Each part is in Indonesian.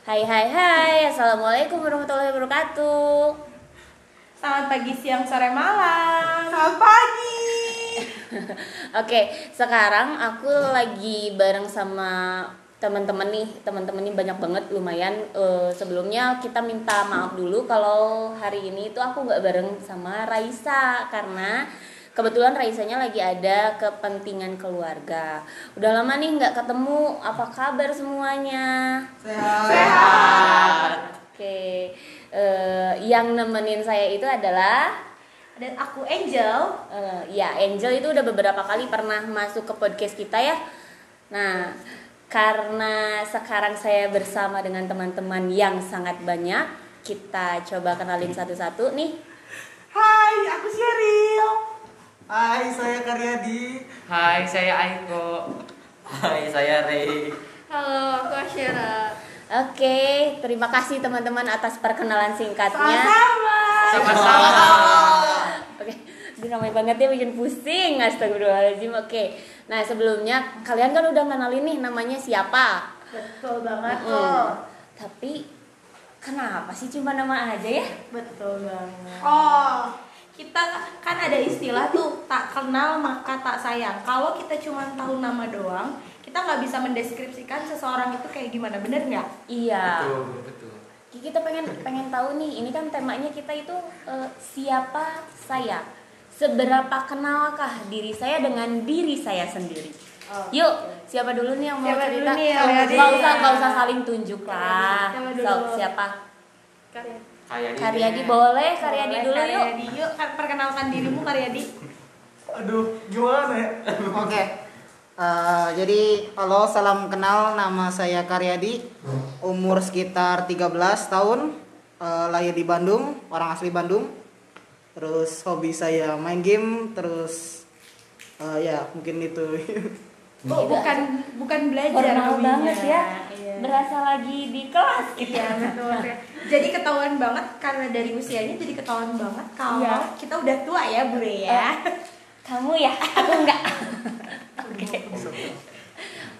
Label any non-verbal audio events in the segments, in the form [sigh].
Hai hai hai, Assalamualaikum warahmatullahi wabarakatuh Selamat pagi, siang, sore, malam. Selamat pagi. [laughs] Oke, sekarang aku lagi bareng sama teman-teman nih teman-teman ini banyak banget lumayan Eh, sebelumnya kita minta maaf dulu kalau hari ini itu aku nggak bareng sama Raisa karena kebetulan Raisanya lagi ada kepentingan keluarga udah lama nih nggak ketemu apa kabar semuanya Sehat. oke eh, yang nemenin saya itu adalah Dan aku Angel. Eh, ya, Angel itu udah beberapa kali pernah masuk ke podcast kita ya. Nah, karena sekarang saya bersama dengan teman-teman yang sangat banyak, kita coba kenalin satu-satu nih. Hai, aku Sheryl. Hai, saya Karyadi. Hai, saya Aiko. Hai, saya Ray. Halo, aku Asyara. Oke, terima kasih teman-teman atas perkenalan singkatnya. Sama-sama. Sama-sama. Oke, ini ramai banget ya bikin pusing. Astagfirullahaladzim. Oke, nah sebelumnya kalian kan udah kenalin nih namanya siapa? Betul banget Mm-mm. tuh. Tapi kenapa sih cuma nama aja ya? Betul banget. Oh, Kita kan ada istilah tuh tak kenal maka tak sayang. Kalau kita cuma tahu nama doang, kita nggak bisa mendeskripsikan seseorang itu kayak gimana, bener nggak? Iya. Betul, betul. Kita pengen pengen tahu nih, ini kan temanya kita itu eh, siapa saya? Seberapa kenalkah diri saya dengan diri saya sendiri? Oke. Yuk, siapa dulu nih yang mau Siapa dulu cerita? nih yang Nggak mau usah, nggak usah saling tunjuk lah. Siapa dulu? Siapa? Karyadi boleh, Karyadi Boleh, dulu yuk. Karyadi yuk. Kan perkenalkan dirimu Karyadi. aduh, gimana ya? Oke. Eh, jadi halo, salam kenal. Nama saya Karyadi. Umur sekitar 13 tahun. Eh, lahir di Bandung, orang asli Bandung. Terus hobi saya main game, terus eh, ya mungkin itu. [laughs] Oh, bukan bukan belajar Formal hobinya. banget ya. Iya. Berasa lagi di kelas gitu. Iya betul. jadi ketahuan banget karena dari usianya jadi ketahuan banget kalau Iya. kita udah tua ya Bure ya. Kamu ya, aku enggak. [laughs] Oke.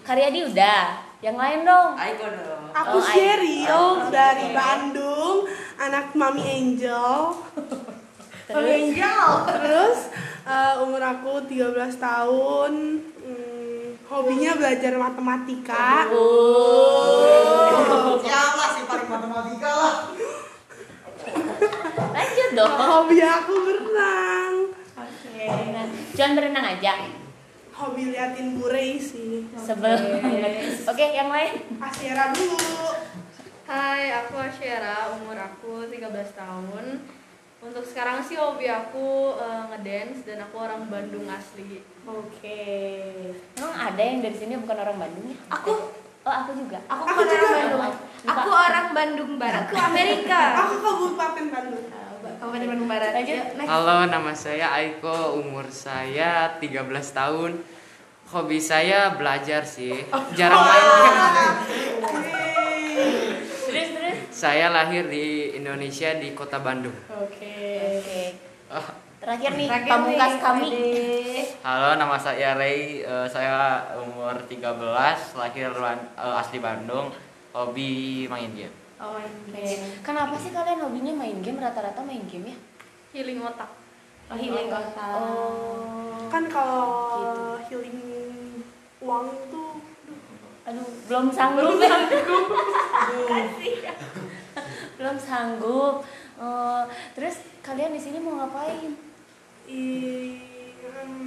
Karyadi udah. Yang lain dong. Aiko dong. Aku Oh, Sheryl Aiko. dari Bandung, anak Mami Angel. Mami Angel. Terus eh, umur aku 13 tahun. Hobinya belajar matematika. Oh. Siapa sih paling matematika lah? Lanjut dong. Hobi aku berenang. Oke. Jangan berenang aja. Hobi liatin Bure sih. Sebel. Oke, yang lain. Asyera dulu. Hai, aku Asyera, umur aku 13 tahun. Untuk sekarang sih hobi aku eh, ngedance dan aku orang Bandung asli. Oke. Emang ada yang dari sini bukan orang Bandung ya? Aku Oh, aku juga. aku, Aku juga. orang Bandung. Aku orang Bandung Barat. Aku Amerika. [laughs] Aku Kabupaten Bandung. Kabupaten Bandung Barat. Lanjut. Next. Halo, nama saya Aiko. Umur saya 13 tahun. Hobi saya belajar sih. Jarang main game. Terus terus. Saya lahir di Indonesia di Kota Bandung. Oke. Oke. Oh, Terakhir nih, Terakhir pamungkas nih, kami. Halo, nama saya Ray. Eh, saya umur 13, lahir eh, asli Bandung. Hobi main game. Oh, Oke. ini. Kenapa sih kalian hobinya main game? Rata-rata main game ya? Healing otak. Oh, healing otak. Oh. Kan kalau Gitu. healing uang tuh Aduh, belum sanggup ya. [laughs] belum sanggup. Oh, terus kalian di sini mau ngapain? i-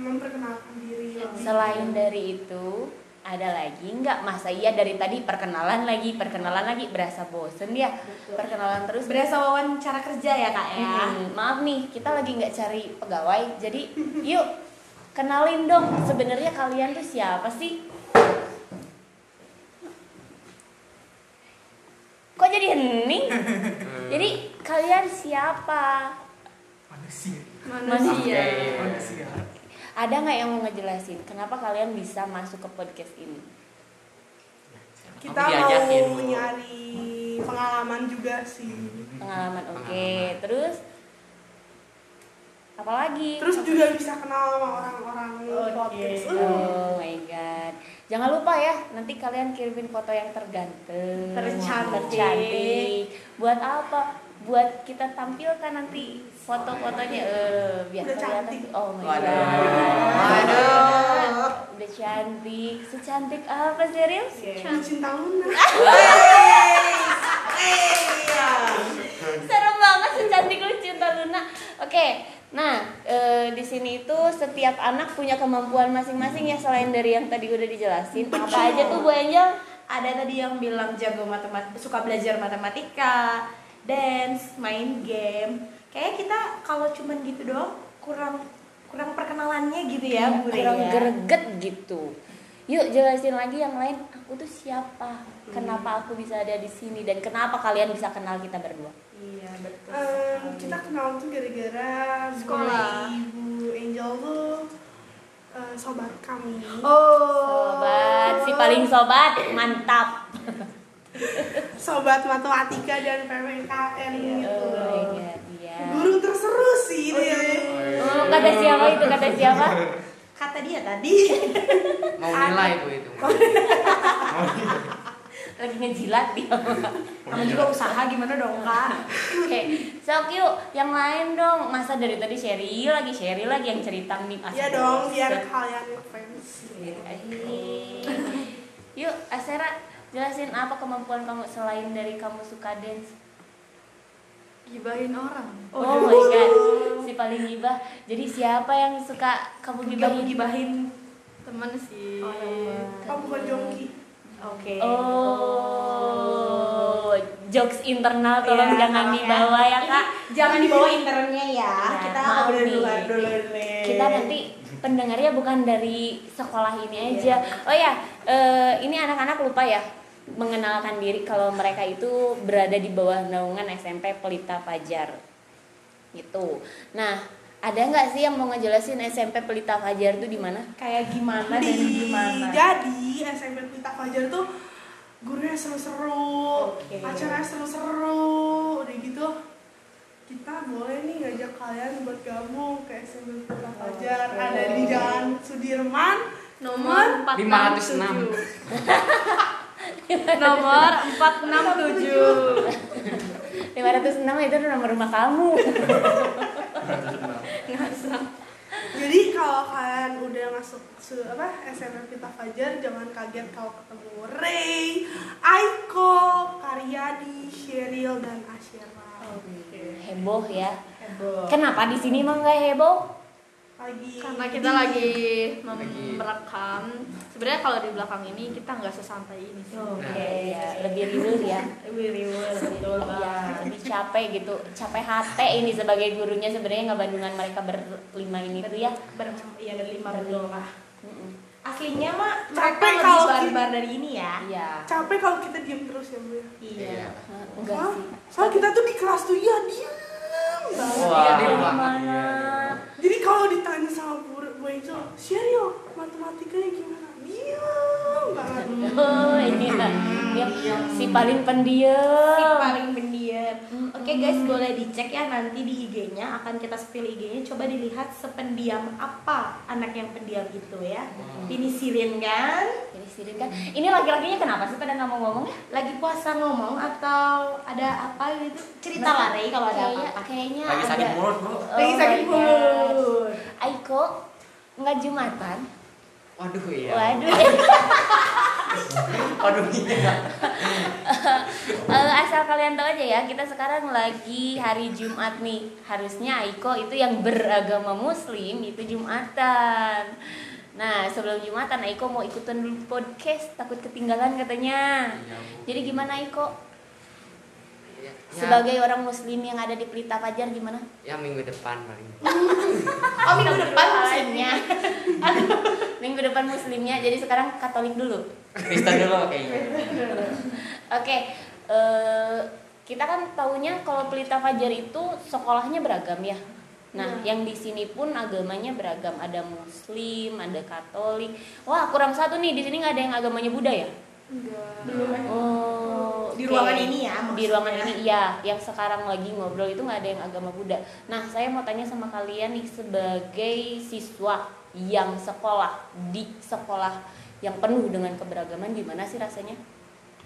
memperkenalkan diri lebih. Selain dari itu, ada lagi nggak? Masa iya dari tadi perkenalan lagi, perkenalan lagi, berasa bosen ya? Perkenalan terus. Berasa wawancara kerja ya kak ya. Hmm, maaf nih, kita lagi nggak cari pegawai, jadi yuk kenalin dong. Sebenarnya kalian tuh siapa sih? Kok jadi hening? jadi kalian siapa? manusia Manusia. manusia Ada nggak yang mau ngejelasin kenapa kalian bisa masuk ke podcast ini? kita mau nyari pengalaman juga sih Pengalaman, oke. Terus apalagi? terus juga bisa kenal sama orang-orang podcast Oh my god. Jangan lupa ya, nanti kalian kirimin foto yang terganteng, Tercantik. tercantik. Buat apa? Buat kita tampilkan nanti foto-fotonya eh biar Udah cantik. Oh my god. Waduh. Udah cantik. Secantik apa sih, Ril? Cinta Luna. [laughs] Serem banget secantik lu cinta Luna. Oke, nah eh, di sini itu setiap anak punya kemampuan masing-masing ya selain dari yang tadi udah dijelasin. Apa aja tuh Bu Angel? Ada tadi yang bilang jago matematika, suka belajar matematika, dance, main game. Kayak kita kalau cuman gitu doang kurang kurang perkenalannya gitu ya, Bu Rey, kurang ya. greget gitu. Yuk jelasin lagi yang lain. Aku tuh siapa? Kenapa aku bisa ada di sini dan kenapa kalian bisa kenal kita berdua? Iya, betul. Em, kita kenal tuh gara-gara Sekolah. Ibu Angel tuh eh, sobat kami. Oh. Sobat, si paling sobat, mantap. [laughs] Sobat matematika dan PPKN gitu. Oh god, iya. Guru terseru sih itu ya. Oh, kata siapa itu? Kata siapa? [laughs] Kata dia tadi. Mau nilai bu itu. [laughs] Lagi ngejilat dia. Kamu juga usaha gimana dong, Kak? Oke, sok yuk yang lain dong. Masa dari tadi Sherry lagi, Sherry lagi yang cerita nih Iya dong, biar kalian ngefans. Yuk, Asera, jelasin apa kemampuan kamu selain dari kamu suka dance? gibahin orang Oh, my god, si paling gibah. Jadi siapa yang suka kamu gibahin? gibahin. temen sih Oh bukan jongki. Oke. Oh, jokes internal tolong Iya, jangan tolong dibawa ya kak. Jangan dibawa internnya ya. Iya, kita ngobrol luar dulu nih. Kita nanti pendengarnya bukan dari sekolah ini aja. Oh ya, eh, ini anak-anak lupa ya mengenalkan diri kalau mereka itu berada di bawah naungan SMP Pelita Fajar. Gitu. Nah, ada nggak sih yang mau ngejelasin SMP Pelita Fajar itu di mana? kayak gimana dan Di, gimana? jadi SMP Pelita Fajar tuh gurunya seru-seru, Oke. acaranya seru-seru, udah gitu kita boleh nih ngajak kalian buat gabung ke SMP Pelita Fajar Oke. ada di Jalan Sudirman nomor 506. [laughs] 467 nomor 467 506 itu nomor rumah kamu. jadi kalau kalian udah masuk su, apa SMP Pelita Fajar jangan kaget kalau ketemu Ray, Aiko, Karyadi, Sheryl dan Asyera Heboh ya. Heboh. Kenapa di sini mah nggak heboh? Lagi karena kita lagi merekam sebenarnya kalau di belakang ini kita nggak sesantai ini sih Oke. Ya, lebih riuh ya. Lebih reward, betul Ya, lebih capek gitu. Capek hati ini sebagai gurunya sebenarnya nggak bandungan mereka berlima ini tuh ya. Ber iya dari lima betul lah. Aslinya mah Capek mereka lebih kalau barbar dari ini ya. Iya. capek kalau kita diem terus ya bu ya Iya. Hah, Enggak Hah? sih. Soalnya kita tuh di kelas tuh ya diem banget. Wah. Iya, di Di rumah. mana? Jadi kalau ditanya sama Bu Angel, Sheryl, matematikanya gimana? Diem banget. [laughs] Oh, iya. Dia si paling Si pendiam. paling pendiam. Oke guys, boleh dicek ya nanti di IG-nya akan kita spill IG-nya. Coba dilihat sependiam apa anak yang pendiam itu ya. Ini Sirin kan? Jadi sirin kan. Ini laki-lakinya kenapa sih pada nggak mau ngomong ya? Lagi puasa ngomong atau ada apa gitu? Cerita lah Rey kalau ada Kayaknya apa-apa. kayaknya Lagi sakit ada- mulut, Bu. Oh Lagi sakit mulut. Aiko nggak jumatan. Waduh iya. Waduh. [laughs] Waduh, iya. Eh, asal kalian tahu aja ya, kita sekarang lagi hari Jumat nih. Harusnya Aiko itu yang beragama Muslim itu Jumatan. Nah, sebelum Jumatan Aiko mau ikutan dulu podcast, takut ketinggalan katanya. Iya. Jadi gimana Aiko? Ya, Sebagai orang Muslim yang ada di Pelita Fajar gimana? ya minggu depan paling. [laughs] Oh minggu depan Muslimnya. [laughs] Minggu depan Muslimnya, jadi sekarang Katolik dulu. Kristen dulu kayaknya. Oke, eh, kita kan taunya kalau Pelita Fajar itu sekolahnya beragam ya. Nah, yang di sini pun agamanya beragam. Ada Muslim, ada Katolik. Wah, kurang satu nih. Di sini nggak ada yang agamanya Buddha ya? belum Oh, di ruangan ini ya. Di ruangan maksudnya. ini iya, yang sekarang lagi ngobrol itu nggak ada yang agama Buddha. Nah, saya mau tanya sama kalian nih sebagai siswa yang sekolah di sekolah yang penuh dengan keberagaman gimana sih rasanya?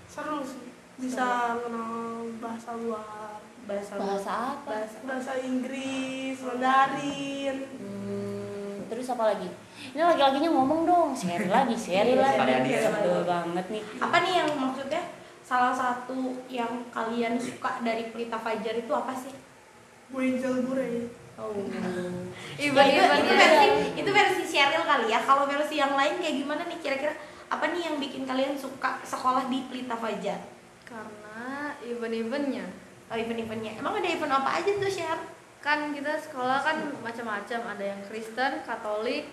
Seru sih. Bisa kenal bahasa luar. Bahasa bahasa apa? Bahasa bahasa Inggris Mandarin. Hmm, terus apa lagi? Ini laki-lakinya ngomong dong. Share [laughs] lagi share lagi. Karyadi. sebel banget nih. Apa nih yang maksudnya salah satu yang kalian suka dari Pelita Fajar itu apa sih? Buenjel Bure Oh. Even itu, even itu versi itu versi Cheryl kali ya. Kalau versi yang lain kayak gimana nih kira-kira? Apa nih yang bikin kalian suka sekolah di Pelita Fajar? karena event-eventnya Oh, event-eventnya. Emang ada event apa aja tuh, Sher? kan kita sekolah kan macam-macam ada yang Kristen, Katolik,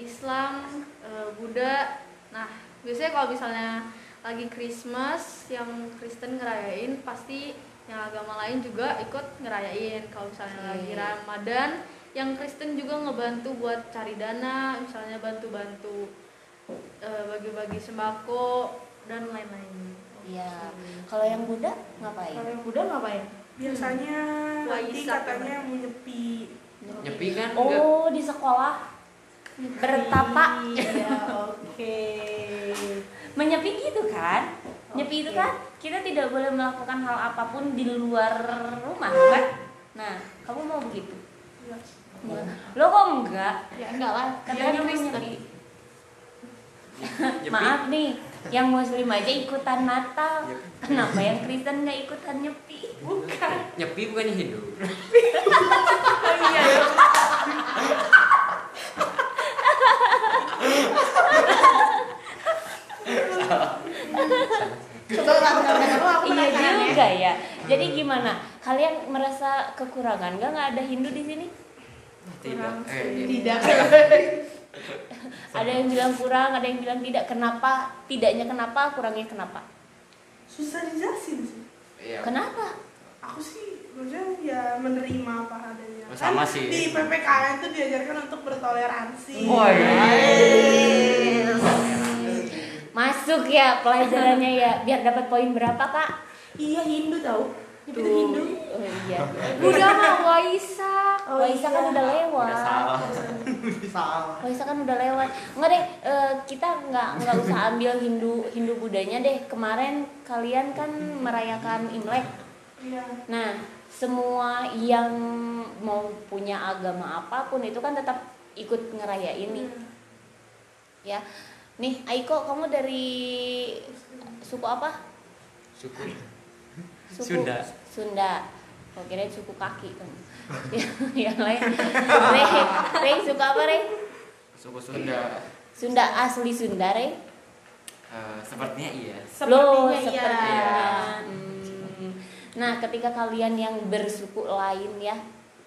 Islam, eh, Buddha. Nah biasanya kalau misalnya lagi Christmas yang Kristen ngerayain pasti yang agama lain juga ikut ngerayain. Kalau misalnya lagi Oke. Ramadan yang Kristen juga ngebantu buat cari dana, misalnya bantu-bantu eh, bagi-bagi sembako dan lain-lain. Iya. Kalau yang Buddha ngapain? Kalau yang Buddha ngapain? biasanya nanti Waisak katanya mau nyepi Nyepi kan enggak? Oh, di sekolah bertapa Iya, oke. [laughs] menyepi gitu kan? Nyepi itu kan kita tidak boleh melakukan hal apa pun di luar rumah kan? Nah, kamu mau begitu? Enggak. Lo kok enggak? Ya enggak lah, Katanya. Nyepi. [laughs] Maaf nih, yang muslim aja ikutan Natal. Kenapa yang Kristen nggak ikutan nyepi? Bukan. Nyepi bukannya Hindu. [laughs] [laughs] Coba aku Iya ya. juga ya. Jadi gimana? Kalian merasa kekurangan nggak nggak ada Hindu di sini? Tidak. Eh, iya. Tidak. [laughs] Ada yang bilang kurang, ada yang bilang tidak. Kenapa? Tidaknya kenapa? Kurangnya kenapa? susah dijelasin sih Iya. Kenapa? aku sih maksudnya ya menerima apa adanya Oh, sama Kan sih. di PPKN tuh diajarkan untuk bertoleransi Wah, iya. Masuk ya pelajarannya ya. Biar dapat poin berapa kak? Iya Hindu tahu. Itu. Hindu. Oh iya. Buddha mah Waisak. Oh, Waisak kan iya. udah lewat. Udah salah. salah Waisak kan udah lewat. Enggak deh, eh, kita nggak nggak usah ambil Hindu Hindu Budanya deh. Kemarin kalian kan merayakan Imlek. Iya. Nah, semua yang mau punya agama apa pun itu kan tetap ikut ngerayain nih. Ya. Nih, Aiko, kamu dari suku apa? Suku. Suku Sunda. Sunda. Oh, kirain suku kaki kamu. [laughs] [laughs] yang lain. Rey, Rey suku apa, Rey? Suku Sunda. Sunda asli Sunda, Rey? Eh, sepertinya iya. Loh, Sepertinya iya. sepertinya. Hmm. Nah, ketika kalian yang bersuku lain ya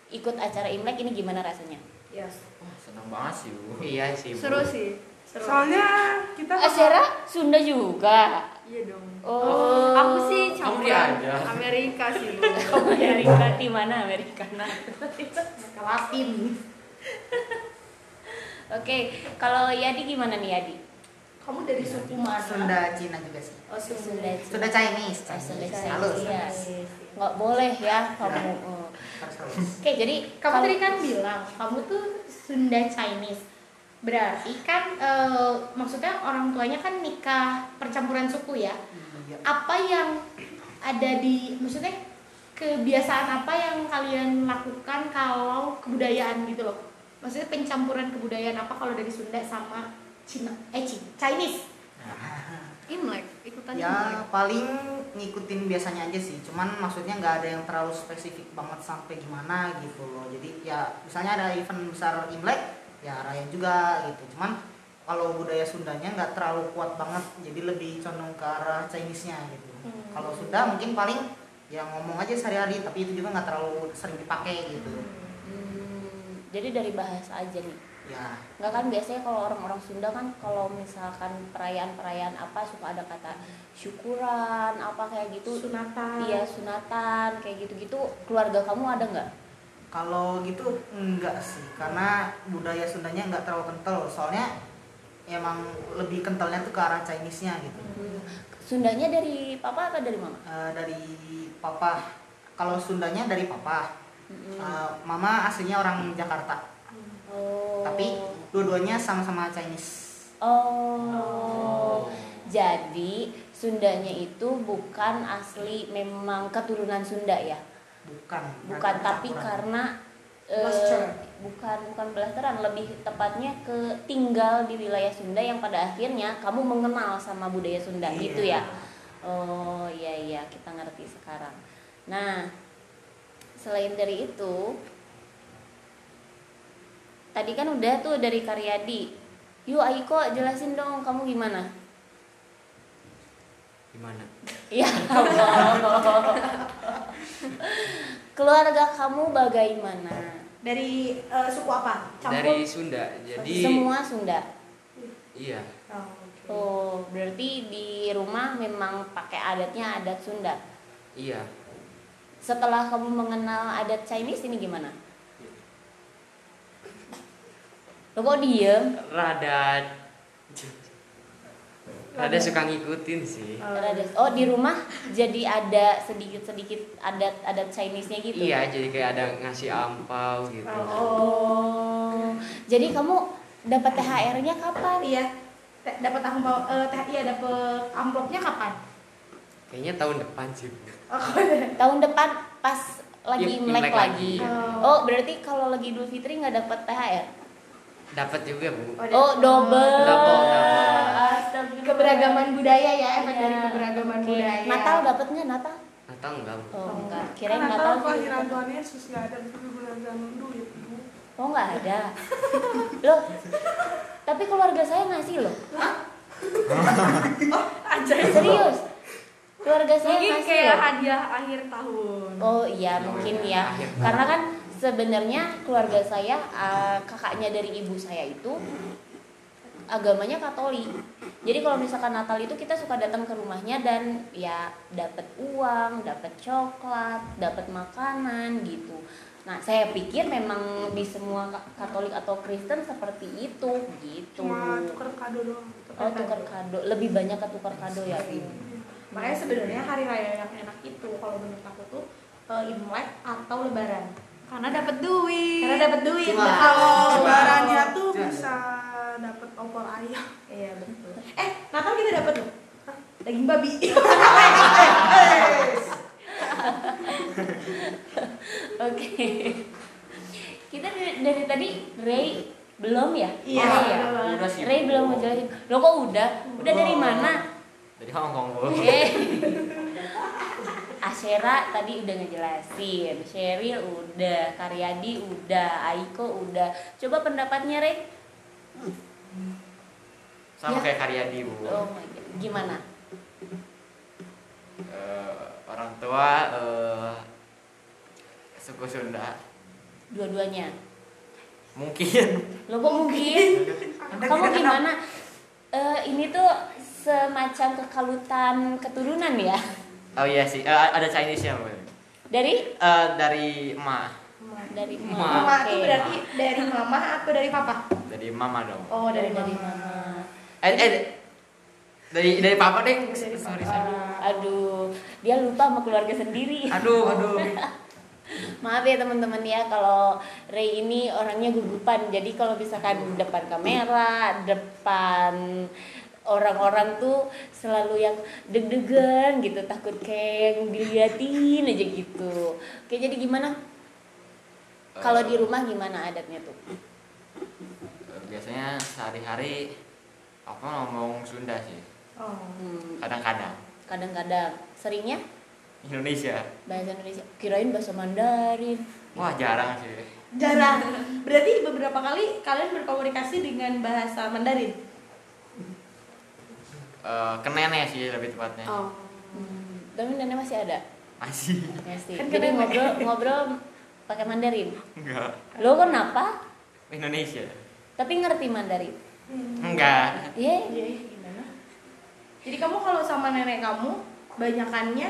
ikut acara Imlek ini gimana rasanya? Yes. Wah, senang banget sih, Bu. Iya sih. Bu. Seru sih. Seru. soalnya kita Asyara Sunda juga. Iya dong. Oh, Aku sih campuran diajar. Amerika sih. [laughs] Amerika di mana Amerika? Nah. Latin. [laughs] Oke, kalau Yadi gimana nih Yadi? Kamu dari suku mana? Sunda Cina juga sih Oh, suku Sunda. Sunda Chinese Oh, Sunda Chinese. Chinese. halus Iya. Nggak boleh ya kamu. halus Oke, jadi Kamu tadi kan bilang kamu tuh Sunda Chinese. Berarti kan eh, maksudnya orang tuanya kan nikah percampuran suku ya. Iya. Apa yang ada di maksudnya kebiasaan apa yang kalian lakukan kalau kebudayaan gitu loh? Maksudnya pencampuran kebudayaan apa kalau dari Sunda sama Cina eh Chinese? Imlek, ikutan Imlek. ya paling ngikutin biasanya aja sih cuman maksudnya nggak ada yang terlalu spesifik banget sampai gimana gitu loh jadi ya misalnya ada event besar imlek ya rayain juga gitu cuman kalau budaya Sundanya nggak terlalu kuat banget jadi lebih condong ke arah Chinese-nya gitu Hmm. kalau Sunda mungkin paling ya ngomong aja sehari-hari tapi itu juga nggak terlalu sering dipakai gitu Hmm, jadi dari bahasa aja nih. ya Nggak kan biasanya kalau orang-orang Sunda kan kalau misalkan perayaan-perayaan apa suka ada kata syukuran apa kayak gitu. Sunatan. Iya sunatan kayak gitu-gitu. Keluarga kamu ada nggak? Kalau gitu enggak sih, karena budaya Sundanya enggak terlalu kental. Soalnya emang lebih kentalnya tuh ke arah Chinese-nya gitu. Sundanya dari papa atau dari mama? Eh, dari papa, kalau Sundanya dari papa. Eh, mama aslinya orang Jakarta, Oh. tapi dua-duanya sama-sama Chinese. Oh. Jadi Sundanya itu bukan asli memang keturunan Sunda ya? Bukan. Bukan, tapi karena eh, Blasteran. bukan bukan blasteran, lebih tepatnya ke tinggal di wilayah Sunda yang pada akhirnya kamu mengenal sama budaya Sunda Iya. gitu ya. Oh iya iya kita ngerti sekarang. Nah selain dari itu tadi kan udah tuh dari Karyadi. Yuk Aiko jelasin dong kamu gimana? Gimana? [laughs] Ya Allah. [laughs] Keluarga kamu bagaimana? Dari eh, suku apa? Campur? Dari Sunda. Jadi Semua Sunda. iya. Oh, oke. Oh, berarti di rumah memang pakai adatnya adat Sunda. Iya. Setelah kamu mengenal adat Chinese ini gimana? Lo kok diem? Rada Rada suka ngikutin sih. Rada- Oh, di rumah jadi ada sedikit-sedikit adat-adat Chinese-nya gitu? Iya, jadi kayak ada ngasih ampau gitu. Oh, jadi kamu dapat THR-nya kapan? Iya. Dapat amplop eh teh iya dapat amplopnya kapan? Kayaknya tahun depan sih. Bu. Tahun depan pas lagi Iya, Imlek Imlek lagi. lagi. Oh, berarti kalau lagi Idul Fitri nggak dapat THR? Dapat juga, Bu. Oh, double. Double, double. Astagfirullah. keberagaman budaya ya, efek Iya. dari keberagaman Oke. budaya. Natal dapatnya Natal? Natal enggak, Bu. Oh, enggak. Karena Kirain Natal Natal. kelahiran Tuhan Yesus nggak ada berguna duit. Bu. Oh, enggak ada. Loh. Tapi keluarga saya ngasih loh. Anjay. Serius. Keluarga saya Mungkin ngasih kayak loh. hadiah akhir tahun. Oh iya mungkin ya Akhir tahun. karena kan sebenarnya keluarga saya uh, kakaknya dari ibu saya itu agamanya Katolik. Jadi kalau misalkan Natal itu kita suka datang ke rumahnya dan ya dapat uang, dapat coklat, dapat makanan gitu. Nah saya pikir memang di semua ka- Katolik atau Kristen seperti itu gitu. Cuma tuker kado doang. Oh tukar kado, lebih banyak ke tukar kado ya. Makanya sebenarnya hari raya yang enak itu kalau menurut aku tuh eh, Imlek atau Lebaran. Karena dapat duit. Karena dapat duit. Cuma- betul. Kalau lebarannya tuh Cuma- bisa dapat opor ayam. Iya betul. Eh, Natal kita dapat loh. Daging babi. [laughs] Oke. Kita dari, dari tadi Ray belum ya? Iya, Oh. Udah sih. Ray belum ngejelasin. Lo kok udah? Udah dari mana? Dari Hong Kong, [laughs] Bu. Asyera tadi udah ngejelasin, Cheryl udah, Karyadi udah, Aiko udah. Coba pendapatnya Ray. Sama Ya. kayak Karyadi, Bu. Oh my God. Gimana? Eh, orang tua eh, suku Sunda. Dua-duanya. Mungkin. Lo kok mungkin? Kamu gimana? Eh, ini tuh semacam kekalutan keturunan ya? Oh iya sih, Eh, ada Chinese-nya. Dari Eh, dari emak, dari Ma. mama. Mama Oke. itu berarti dari mama atau dari papa? dari mama dong. Oh, dari, dari mama. mama. Eh, eh dari dari papa deh. Dari Sorry, papa. sorry. Aduh, dia lupa sama keluarga sendiri. Aduh, aduh. [laughs] Maaf ya teman-teman ya kalau Ray ini orangnya gugupan. Jadi kalau misalkan depan kamera, depan orang-orang tuh selalu yang deg-degan gitu, takut kayak yang diliatin aja gitu. Oke, jadi gimana? Kalau di rumah gimana adatnya tuh? Eh, biasanya sehari-hari apa ngomong Sunda sih. Oh. Hmm, Kadang-kadang kadang-kadang seringnya Indonesia. bahasa Indonesia. Kirain bahasa Mandarin. Wah, jarang sih. Jarang. Berarti beberapa kali kalian berkomunikasi dengan bahasa Mandarin. Eh, kenene sih lebih tepatnya. Oh. Hmm, tapi nenek masih ada. Masih. Masih. Kan Jadi ngobrol ngobrol pakai Mandarin. Enggak. Lo kenapa? Indonesia. Tapi ngerti Mandarin. Enggak. Iya. Iya, gimana? Jadi kamu kalau sama nenek kamu banyakannya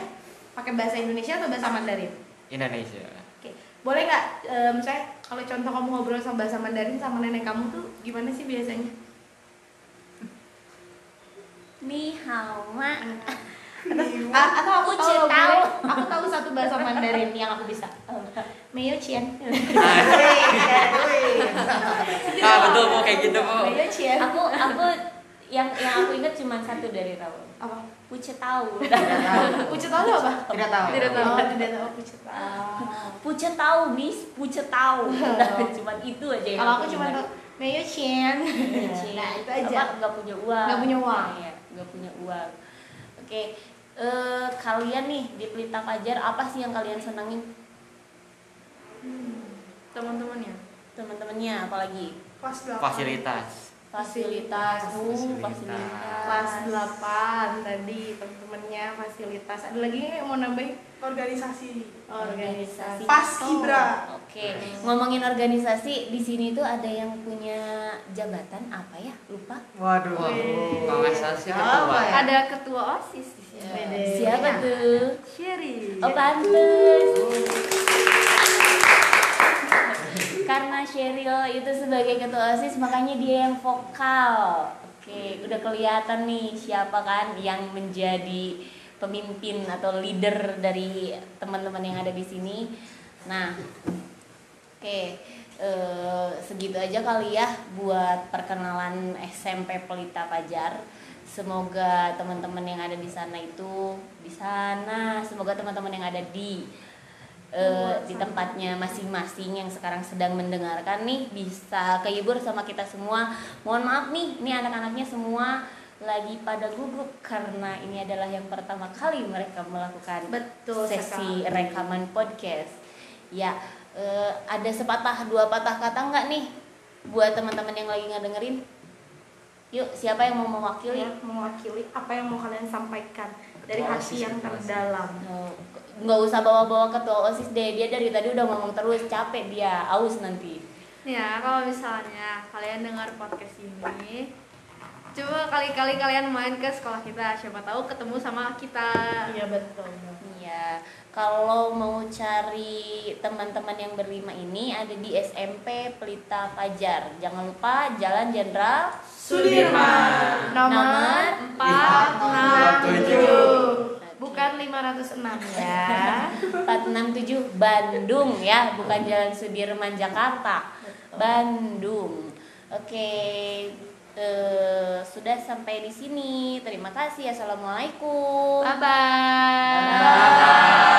pakai bahasa Indonesia atau bahasa Mandarin? Indonesia. Oke, boleh nggak, e, misalnya kalau contoh kamu ngobrol sama bahasa Mandarin sama nenek kamu tuh gimana sih biasanya? Ni hao ma. Atau aku Aku tahu, tahu. aku tahu satu bahasa Mandarin yang aku bisa. Meyo Chien. [laughs] Ah, betul Bu kayak gitu, Bu. Meyo Chien. Aku aku yang yang aku ingat cuma satu dari Raul. Apa? Puce tahu. Pucet tahu apa? Tidak tahu. Tidak tahu. Oh, tidak tahu pucet tahu. Puce tahu, Miss. Puce tahu. [laughs] cuma itu aja yang Kalau aku cuma tahu Chen. Iya. Nah, itu aja. Apa, nggak punya uang Nggak punya uang. Iya, nggak punya uang oke eh, kalian nih di Pelita Fajar apa sih yang kalian senangin Teman-temannya. teman-temannya apalagi 8. Fasilitas. fasilitas uh, Fasilitas. Kelas 8 tadi teman-temannya fasilitas. Ada lagi yang mau nambahin? Organisasi. organisasi Paskibra. oke ngomongin organisasi di sini tuh ada yang punya jabatan apa ya lupa Waduh. Siapa ketua. ya? Ada ketua OSIS di sini. Beda. siapa tuh Sherry. Oh pantes. Karena Sheryl itu sebagai ketua OSIS makanya dia yang vokal. Oke, udah kelihatan nih siapa kan yang menjadi pemimpin atau leader dari teman-teman yang ada di sini. Nah, oke, eh, segitu aja kali ya buat perkenalan SMP Pelita Pajar. Semoga teman-teman yang ada di sana itu di sana, semoga teman-teman yang ada di eh, di tempatnya masing-masing yang sekarang sedang mendengarkan nih bisa kehibur sama kita semua. Mohon maaf nih, ini anak-anaknya semua lagi pada gugup karena ini adalah yang pertama kali mereka melakukan Betul sesi sekali. rekaman podcast. Ya, eh, ada sepatah dua patah kata nggak nih buat teman-teman yang lagi ngedengerin? Yuk, siapa yang mau mewakili? Ya, mewakili apa yang mau kalian sampaikan dari hati yang terdalam. Oh, nggak usah bawa-bawa ketua osis deh. Dia dari tadi udah ngomong terus capek dia aus nanti. Ya, kalau misalnya kalian dengar podcast ini, coba kali-kali kalian main ke sekolah kita, siapa tahu ketemu sama kita. Iya betul. Iya, kalau mau cari teman-teman yang berlima ini ada di SMP Pelita Fajar. Jangan lupa Jalan Jenderal Sudirman. Nomor Nomor 467 bukan 506 ya [laughs] 467 Bandung ya, bukan Jalan Sudirman Jakarta. Bandung. Oke, eh, sudah sampai di sini. Terima kasih. Assalamualaikum. Bye bye. Bye.